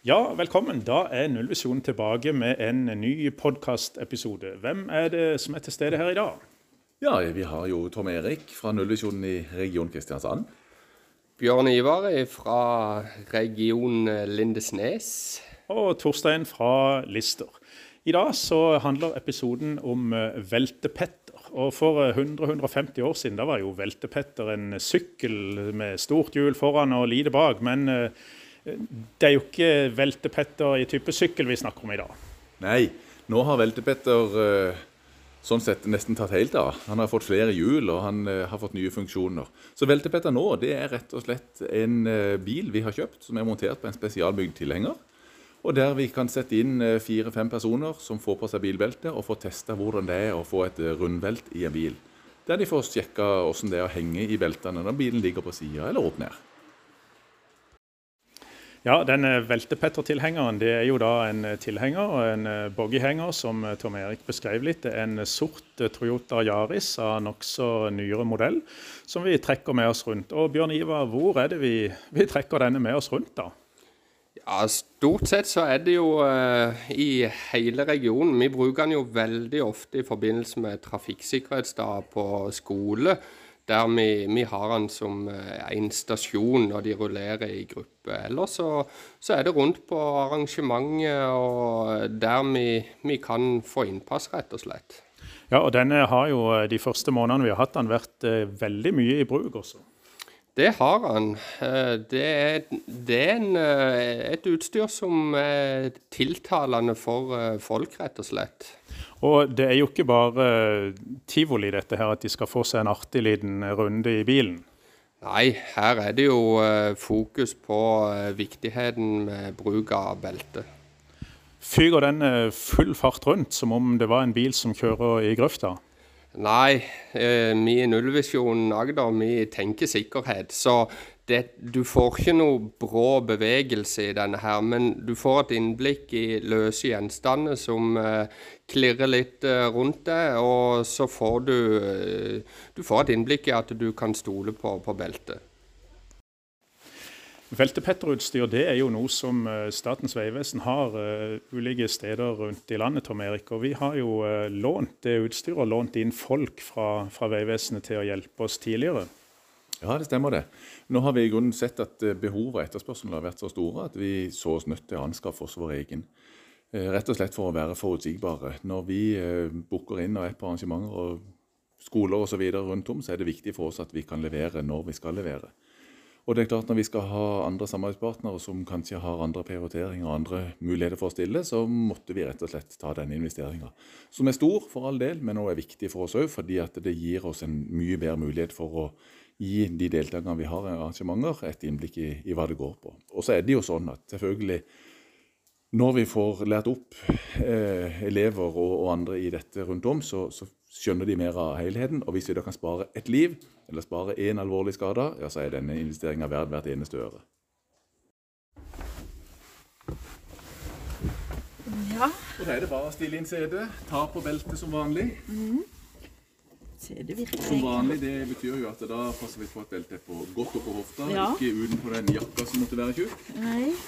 Ja, velkommen. Da er Nullvisjonen tilbake med en ny podkastepisode. Hvem er det som er til stede her i dag? Ja, vi har jo Tom Erik fra Nullvisjonen i Region Kristiansand. Bjørn Ivar fra region Lindesnes. Og Torstein fra Lister. I dag så handler episoden om eh, veltepetter. Og For 100-150 år siden da var jo veltepetter en sykkel med stort hjul foran og lite bak. Men eh, det er jo ikke veltepetter i type sykkel vi snakker om i dag. Nei, nå har veltepetter uh, sånn sett nesten tatt helt av. Han har fått flere hjul og han uh, har fått nye funksjoner. Så veltepetter nå det er rett og slett en uh, bil vi har kjøpt som er montert på en spesialbygd tilhenger. Og der vi kan sette inn fire-fem personer som får på seg bilbelte og få testa hvordan det er å få et rundvelt i en bil. Der de får sjekka hvordan det er å henge i beltene når bilen ligger på sida eller opp ned. Ja, den veltepetter-tilhengeren det er jo da en tilhenger og en boggyhenger som Tom Erik beskrev litt. Det er en sort Toyota Yaris av nokså nyere modell som vi trekker med oss rundt. Og Bjørn Ivar, hvor er det vi, vi trekker denne med oss rundt, da? Ja, Stort sett så er det jo uh, i hele regionen. Vi bruker den jo veldig ofte i forbindelse med trafikksikkerhetsdag på skole. Der vi, vi har den som uh, en stasjon når de rullerer i gruppe. Ellers så, så er det rundt på arrangementet og der vi, vi kan få innpass, rett og slett. Ja, og denne har jo de første månedene vi har hatt den vært uh, veldig mye i bruk også. Det har han. Det er, det er en, et utstyr som er tiltalende for folk, rett og slett. Og det er jo ikke bare tivoli dette her, at de skal få seg en artig liten runde i bilen. Nei, her er det jo fokus på viktigheten med bruk av belte. Fyker den full fart rundt, som om det var en bil som kjører i grøfta? Nei, eh, vi i Nullvisjonen Agder vi tenker sikkerhet. Så det, du får ikke noe brå bevegelse i denne her, men du får et innblikk i løse gjenstander som eh, klirrer litt eh, rundt deg, og så får du, du får et innblikk i at du kan stole på, på beltet. Veltepetterutstyr det er jo noe som Statens vegvesen har uh, ulike steder rundt i landet. Tom Erik, og Vi har jo uh, lånt det utstyret og lånt inn folk fra, fra Vegvesenet til å hjelpe oss tidligere. Ja, det stemmer det. Nå har vi i grunnen sett at behovet og etterspørselen har vært så store at vi så oss nødt til å anskaffe oss vår egen. Rett og slett for å være forutsigbare. Når vi booker inn og er på arrangementer og skoler osv. rundt om, så er det viktig for oss at vi kan levere når vi skal levere. Og det er klart Når vi skal ha andre samarbeidspartnere som kanskje har andre prioriteringer og andre muligheter for å stille, så måtte vi rett og slett ta denne investeringa. Som er stor, for all del, men også er viktig for oss òg, fordi det gir oss en mye bedre mulighet for å gi de deltakerne vi har i arrangementer, et innblikk i, i hva det går på. Og så er det jo sånn at selvfølgelig når vi får lært opp eh, elever og, og, andre i dette rundt om, så, så, skjønner de mer av helheten. Og hvis vi da kan spare ett liv, eller spare én alvorlig skade, ja, så er denne investeringa verd hvert eneste øre. Ja. Og da er det bare å stille inn CD, ta på beltet som vanlig. Mm. CD virker Som vanlig, det betyr jo at da passer vi på at beltet er på godt oppå hofta, Ja. ikke utenpå den jakka som måtte være tjukk.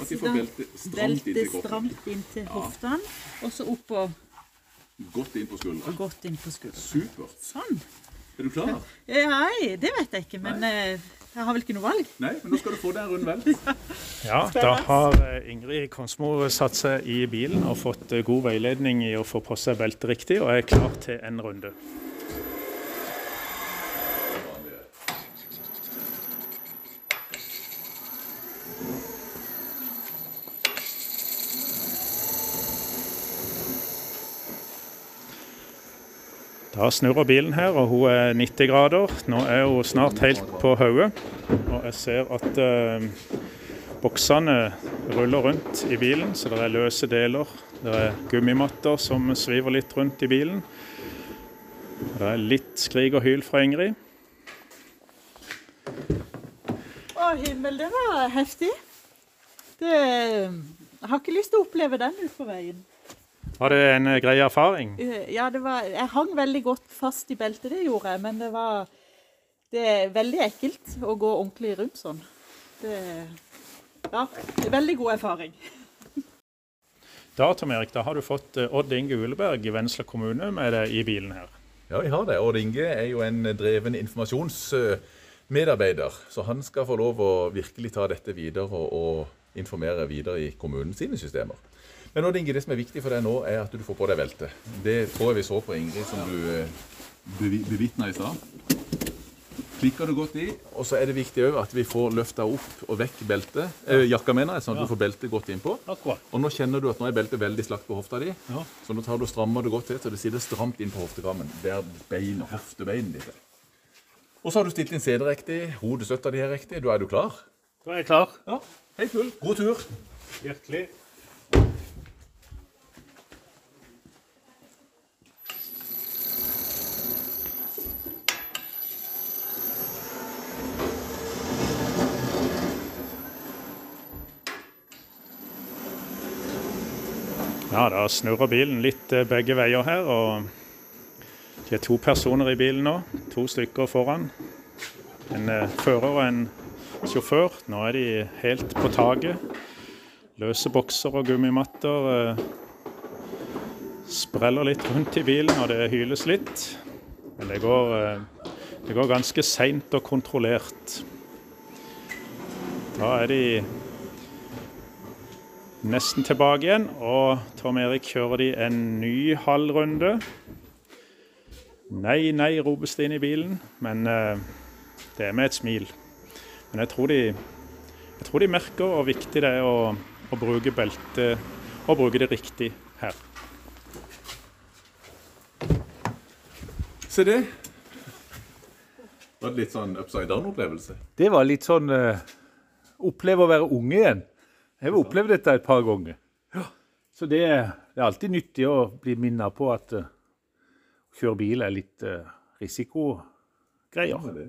At de får beltet stramt inntil kroppen. stramt inntil hoftene, og så oppå Godt inn på skuldra. godt inn på skulderen. Supert. Sånn. Er du klar? Nei, det vet jeg ikke, men Nei. jeg har vel ikke noe valg. Nei, men nå skal du få deg en rund velt. Ja, Da har eh, Ingrid Konsmo satt seg i bilen og fått eh, god veiledning i å få på seg beltet riktig, og er klar til en runde. Da snurrer bilen her, og hun er 90 grader. Nå er hun snart helt på hodet. Og jeg ser at eh, boksene ruller rundt i bilen, så det er løse deler. Det er gummimatter som sviver litt rundt i bilen. Det er litt skrik og hyl fra Ingrid. Å, himmel, det var heftig. Det, jeg har ikke lyst til å oppleve den ute på veien. Var det en eh, grei erfaring? Eh, Ja, det var, jeg hang veldig godt fast i beltet, det gjorde jeg, men det var det er veldig ekkelt å gå ordentlig rundt sånn. Det, ja, det er veldig god erfaring. Da Tom Erik, da har du fått eh, Odd Inge Uleberg i Vennesla kommune med deg i bilen her. Ja, jeg har det. Odd Inge er jo en dreven informasjonsmedarbeider. Så han skal få lov å virkelig ta dette videre og, og informere videre i kommunens systemer. Men Odd Inge, det som er viktig for deg nå, er at du får på deg belte. Det tror jeg vi så på Ingrid, som du eh, bevitna i stad. Klikker du godt i, og så er det viktig òg at vi får løfta opp og vekk beltet. Eh, jakka, mener jeg, sånn at du får beltet godt innpå. Akkurat. Og nå kjenner du at nå er beltet veldig slakt på hofta di. Ja. Så nå tar du og strammer det godt til, så det sitter stramt inn på hoftekammen. Der bein, hoftebeinet ditt er. Og så har du stilt inn setet riktig, hodestøtta di er riktig. Da er du klar. Da er jeg klar. Ja, helt full. God tur. Virkelig. Ja, da snurrer bilen litt eh, begge veier her. og Det er to personer i bilen nå. To stykker foran. En eh, fører og en sjåfør. Nå er de helt på taket. Løse bokser og gummimatter eh, spreller litt rundt i bilen, og det hyles litt. Men det går, det går ganske seint og kontrollert. Da er de nesten tilbake igjen, og Tom Erik kjører de en ny halvrunde. Nei, nei, ropes det inn i bilen, men uh, det er med et smil. Men jeg tror de, jeg tror de merker hvor viktig det er å, å bruke beltet, og bruke det riktig her. Se det. Det Var litt sånn upside down-opplevelse? Det var litt sånn uh, Oppleve å være unge igjen. Jeg har opplevd dette et par ganger. Så det, det er alltid nyttig å bli minnet på at eh, å kjøre bil er litt uh, risikogreier.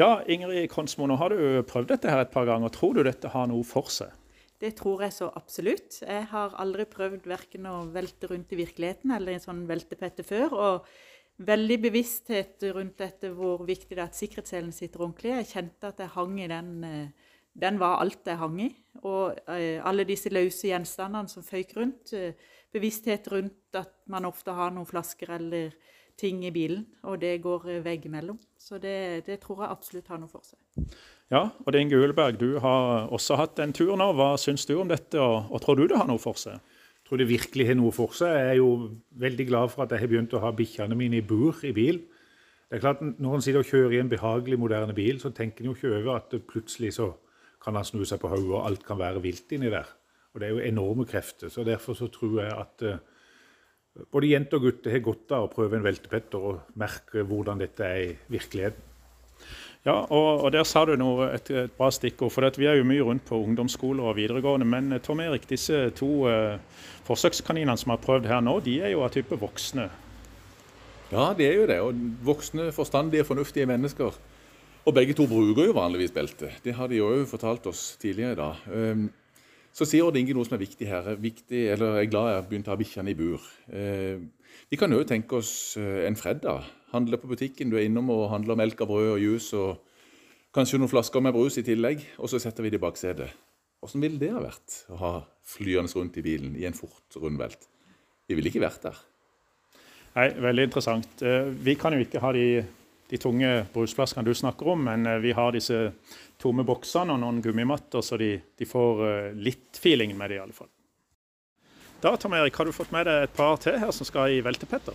Ja, Ingrid Konsmo, nå har du prøvd dette her et par ganger. Tror du dette har noe for seg? Det tror jeg så absolutt. Jeg har aldri prøvd verken å velte rundt i virkeligheten eller en sånn veltepette før. Og veldig bevissthet rundt dette hvor viktig det er at sikkerhetsselen sitter ordentlig. Jeg kjente at jeg hang i den eh, Den var alt jeg hang i. Og eh, alle disse løse gjenstandene som føyk rundt. eh, Bevissthet rundt at man ofte har noen flasker eller ting i bilen, og det går eh, veggimellom. Så det, det tror jeg absolutt har noe for seg. Ja, og Inge Uleberg, du har også hatt en tur nå. Hva syns du om dette, og, og tror du det har noe for seg? Jeg tror det virkelig har noe for seg. Jeg er jo veldig glad for at jeg har begynt å ha bikkjene mine i bur i bil. Det er klart, Når en sitter og kjører i en behagelig, moderne bil, så tenker en jo ikke over at det plutselig så kan han snu seg på hodet, og alt kan være vilt inni der. Og det er jo enorme krefter. så Derfor så tror jeg at eh, både jenter og gutter har godt av å prøve en veltepetter og merke hvordan dette er i virkeligheten. Ja, og, og der sa du noe, et, et bra stikkord. For at vi er jo mye rundt på ungdomsskoler og videregående. Men eh, Tom Erik, disse to eh, forsøkskaninene som har prøvd her nå, de er jo av type voksne. Ja, de er jo det. Og voksne, forstandige, fornuftige mennesker. Og begge to bruker jo vanligvis belte. Det har de jo fortalt oss tidligere i dag. Um, Så sier Odd Inge noe som er viktig her. Viktig, eller er glad jeg har begynt å ha bikkjene i bur. Eh, vi kan jo tenke oss eh, en fredag. Handle på butikken. Du er innom og handler melk og brød og juice og kanskje noen flasker med brus i tillegg. Og så setter vi det i baksetet. Åssen ville det ha vært å ha flyende rundt i bilen i en fort rundvelt? Vi ville ikke vært der. Nei, Veldig interessant. Eh, Vi kan jo ikke ha de, de tunge brusflaskene du snakker om, men eh, vi har disse tomme boksene og noen gummimatter, så de, de får eh, litt feeling med det i alle fall. Da Tom Erik, har du fått med deg et par til her som skal i veltepetter?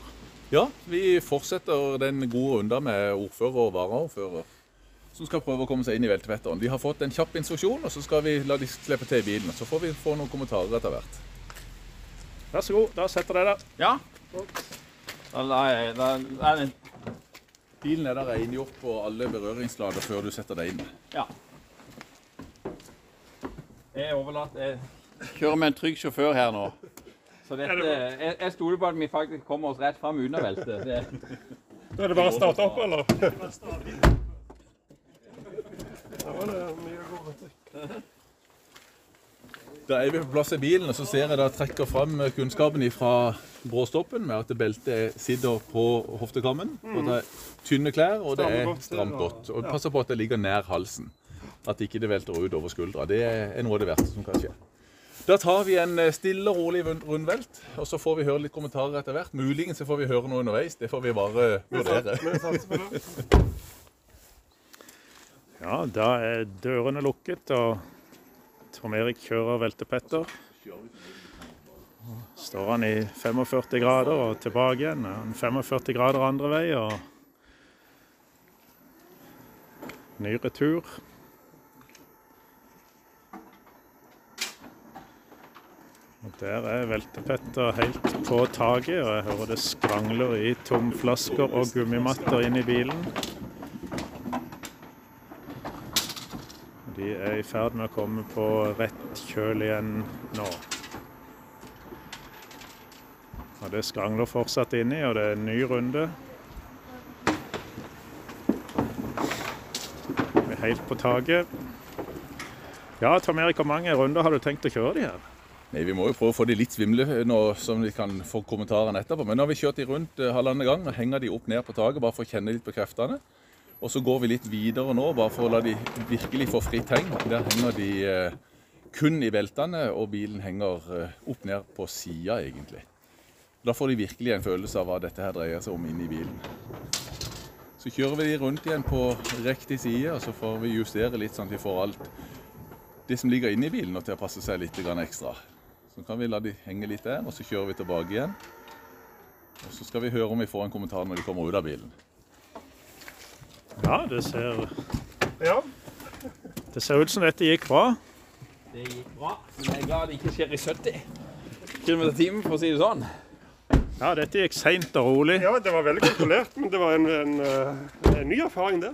Ja, vi fortsetter den gode runda med ordfører og varaordfører. Som skal prøve å komme seg inn i veltepetteren. De har fått en kjapp instruksjon, og så skal vi la de slippe til i bilen. Så får vi få noen kommentarer etter hvert. Vær så god, da setter dere der. Ja. Da, da, da det Bilen er der rengjort på alle berøringslader før du setter deg inn. Ja. Jeg er overlatt Jeg kjører med en trygg sjåfør her nå. Så dette, jeg, jeg stoler på at vi faktisk kommer oss rett fram unna veltet. velte. Da er det bare å starte opp, eller? Da er vi på plass i bilen, og så ser jeg da trekker fram kunnskapen fra bråstoppen med at beltet sitter på hoftekammen. Og det er tynne klær, og det er stramt godt. Og passer på at det ligger nær halsen. At ikke det velter ut over skuldra. Det er noe av det verste som kan skje. Da tar vi en eh, stille og rolig rundvelt, og så får vi høre litt kommentarer etter hvert. Muligens får vi høre noe underveis. Det får vi bare vurdere. Ja, da er dørene lukket, og Tom Erik kjører veltepetter. Står han i 45 grader og tilbake igjen. han 45 grader andre vei og ny retur. Og Der er veltepetter helt på taket, og jeg hører det skrangler i tomflasker og gummimatter inn i bilen. De er i ferd med å komme på rett kjøl igjen nå. Og Det skrangler fortsatt inni, og det er en ny runde. Vi er helt på taket. Ja, Tom Erik, hvor mange runder har du tenkt å kjøre de her? Nei, Vi må jo prøve å få de litt svimle nå, som vi kan få kommentarene etterpå. Men nå har vi kjørt de rundt eh, halvannen gang og henger de opp ned på taket bare for å kjenne litt på kreftene. Og så går vi litt videre nå, bare for å la de virkelig få fritt heng. Der henger de eh, kun i beltene, og bilen henger eh, opp ned på sida, egentlig. Da får de virkelig en følelse av hva dette her dreier seg om inni bilen. Så kjører vi de rundt igjen på riktig side, og så får vi justere litt sånn at vi får alt det som ligger inni bilen, og til å passe seg litt ekstra. Så kan vi la de henge litt der, og så kjører vi tilbake igjen. Og så skal vi høre om vi får en kommentar når de kommer ut av bilen. Ja, det ser, Ja, det ser ut som dette gikk bra. Det gikk bra, men jeg er glad det ikke skjer i 70 km i timen, for å si det sånn. Ja, dette gikk seint og rolig. ja, det var veldig kontrollert, men det var en, en, eh, en ny erfaring det.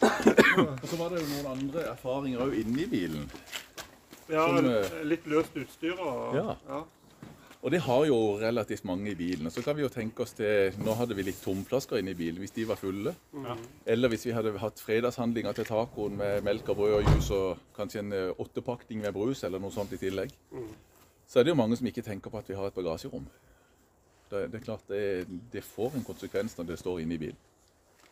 Og så var det jo noen andre erfaringer òg inni bilen. Ja, Som, eh, litt løst utstyr og Ja. ja. Og det har jo relativt mange i bilen. Og så kan vi jo tenke oss til Nå hadde vi litt tomflasker inni bilen hvis de var fulle. Eller hvis vi hadde hatt fredagshandlinger til tacoen med melk og brød og juice og kanskje en eh, åttepakning med brus eller noe sånt i tillegg. Så er det jo mange som ikke tenker på at vi har et bagasjerom. Det, det er klart det, det får en konsekvens når det står inne i bilen.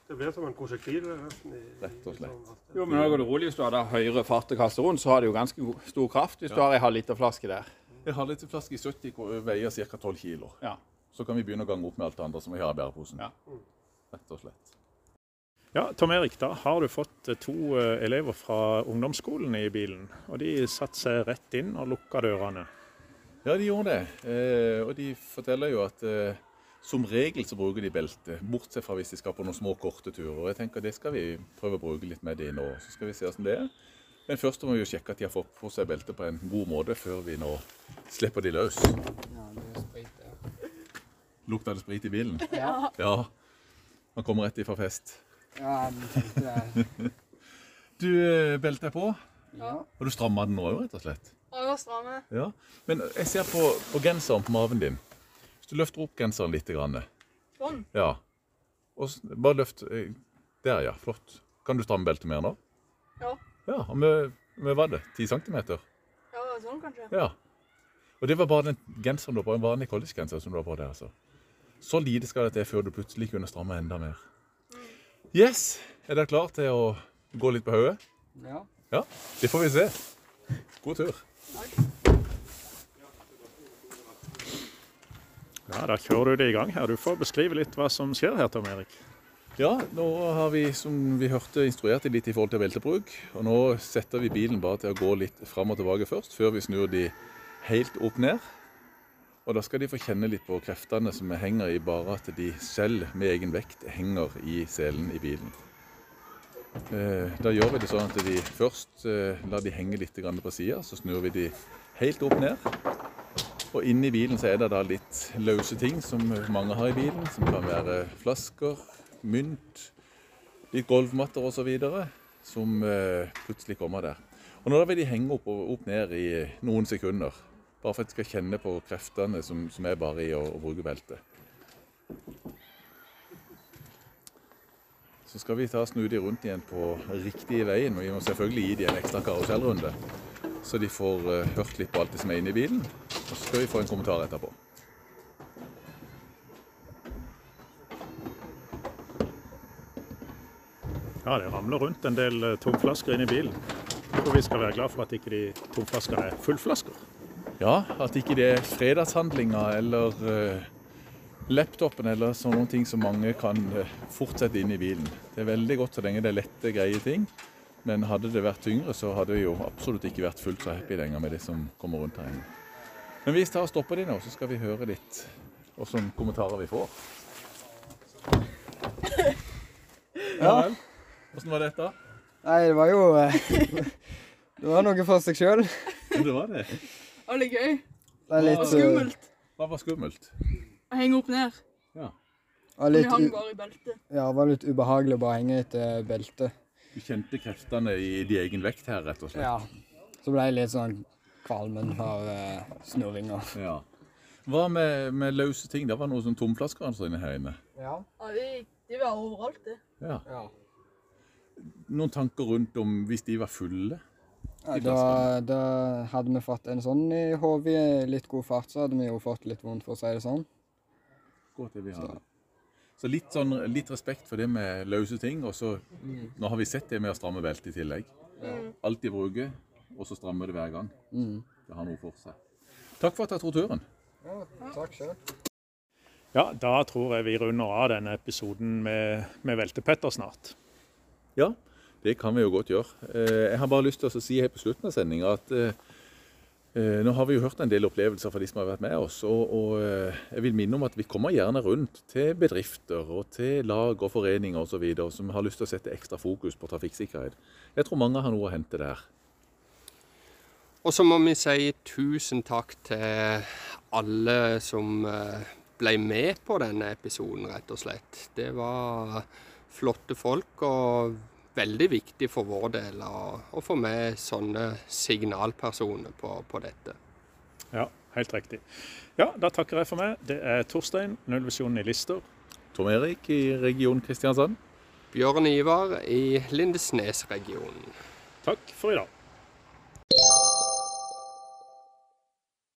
Det blir som en prosjektil. i- Rett og slett. i sånn. Jo, men nå går det rolig. Hvis du har høyere fart og kaster rundt, så har det jo ganske stor kraft hvis du har ei halvliterflaske der. En halvliterflaske i 70 ko- veier ca. 12 kg. Ja. Så kan vi begynne å gange opp med alt det andre som vi har i bæreposen. Ja. Rett og slett. Ja, Tom Erik, da har du fått eh, to eh, elever fra ungdomsskolen i bilen. Og de satte seg rett inn og lukka dørene. Ja, de gjorde det. Eh, og de forteller jo at eh, som regel så bruker de belte, bortsett fra hvis de skal på noen små, korte turer. Og jeg tenker det skal vi prøve å bruke litt med de nå. Så skal vi se åssen det er. Men først må vi jo sjekke at de har fått på seg beltet på en god måte før vi nå slipper de løs. Lukter det sprit i bilen? Ja. Ja. Han kommer rett ifra fest. Ja, det. Du, eh, beltet er på. Ja. Og du stramma den nå òg, rett og slett? Og å stramme. Ja. Men jeg ser på, på genseren på maven din. Hvis du løfter opp genseren litt. Grann, Sånn. ja. Og bare løft eh, Der, ja. Flott. Kan du stramme beltet mer nå? Ja. Ja, og med, med hva var det? 10 cm? Ja, sånn kanskje. Ja. Og det var bare den genseren du har på, en vanlig collegegenser som du har på der, altså. Så lite skal det til før du plutselig kunne stramme enda mer. Yes! Er dere klar til å gå litt på hodet? Ja. Ja, det får vi se. God tur. Ja, Da kjører du det i gang her. Du får beskrive litt hva som skjer her, Tom Erik. Ja, nå har vi, som vi hørte, instruert dem litt i forhold til beltebruk. Og nå setter vi bilen bare til å gå litt fram og tilbake først, før vi snur de helt opp ned. Og da skal de få kjenne litt på kreftene som henger i bare at de selv med egen vekt henger i selen i bilen. Eh, Da gjør vi det sånn at de først eh, lar de henge litt på sida, så snur vi de helt opp ned. Og inni bilen så er det da litt løse ting som mange har i bilen, som kan være flasker, mynt, litt gulvmatter osv. som eh, plutselig kommer der. Og nå vil de henge opp opp ned i noen sekunder. Bare for at de skal kjenne på kreftene som, som er bare i å, å bruke beltet. Så skal vi ta snu de rundt igjen på riktige veien. Og vi må selvfølgelig gi de en ekstra karusellrunde. Så de får eh, hørt litt på alt det som er inne i bilen. Og så skal vi få en kommentar etterpå. Ja, det ramler rundt en del eh, tomflasker inn i bilen. Og vi skal være glad for at ikke de tomflaskene er fullflasker. Ja, at ikke det er fredagshandlinger eller uh, laptopen eller sånne ting som mange kan uh, fortsette inn i bilen. Det er veldig godt så lenge det er lette, greie ting. Men hadde det vært tyngre, så hadde vi jo absolutt ikke vært fullt så happy lenger med det som kommer rundt her inne. Men vi tar og stopper de nå, så skal vi høre litt hvilke kommentarer vi får. Ja vel. Åssen var dette? Nei, det var jo eh, Det var noe for seg sjøl. Det var det. Var det gøy. Det er litt, Og eh, skummelt. Hva var skummelt? Å henge opp ned. Ja. litt, hang bare i beltet. ja, det var litt ubehagelig å bare henge etter beltet. Du kjente kreftene i din egen vekt her, rett og slett? Ja. Så ble jeg litt sånn kvalmen av uh, snurringa. Ja. Hva med, med løse ting? Det var noen sånn tomflasker inne her inne. Ja. Ja, de, de var overalt, det. Ja. ja. Noen tanker rundt om hvis de var fulle? Ja, da, da hadde vi fått en sånn i hodet i litt god fart, så hadde vi jo fått litt vondt, for å si det sånn. Godt det vi hadde. Så litt, sånn, litt respekt for det med løse ting. Og så Nå har vi sett det med å stramme beltet i tillegg. Alltid bruke, og så stramme det hver gang. Mm. Det har noe for seg. Takk for at dere tok turen. Ja, takk sjøl. Ja, da tror jeg vi runder av denne episoden med, med Veltepetter snart. Ja, det kan vi jo godt gjøre. Eh, Jeg har bare lyst til å si helt på slutten av sendinga at eh, eh, nå har vi jo hørt en del opplevelser fra de som har vært med oss. Og, og jeg vil minne om at vi kommer gjerne rundt til bedrifter og til lag og foreninger osv. som har lyst til å sette ekstra fokus på trafikksikkerhet. Jeg tror mange har noe å hente der. Og så må vi si tusen takk til alle som ble med på denne episoden, rett og slett. Det var flotte folk, og veldig viktig for vår del å, å få med sånne signalpersoner på, på dette. Ja, helt riktig. Ja, da takker jeg for meg. Det er Torstein, Nullvisjonen i Lister. Tom Erik i region Kristiansand. Bjørn Ivar i Lindesnes-regionen. Takk for i dag.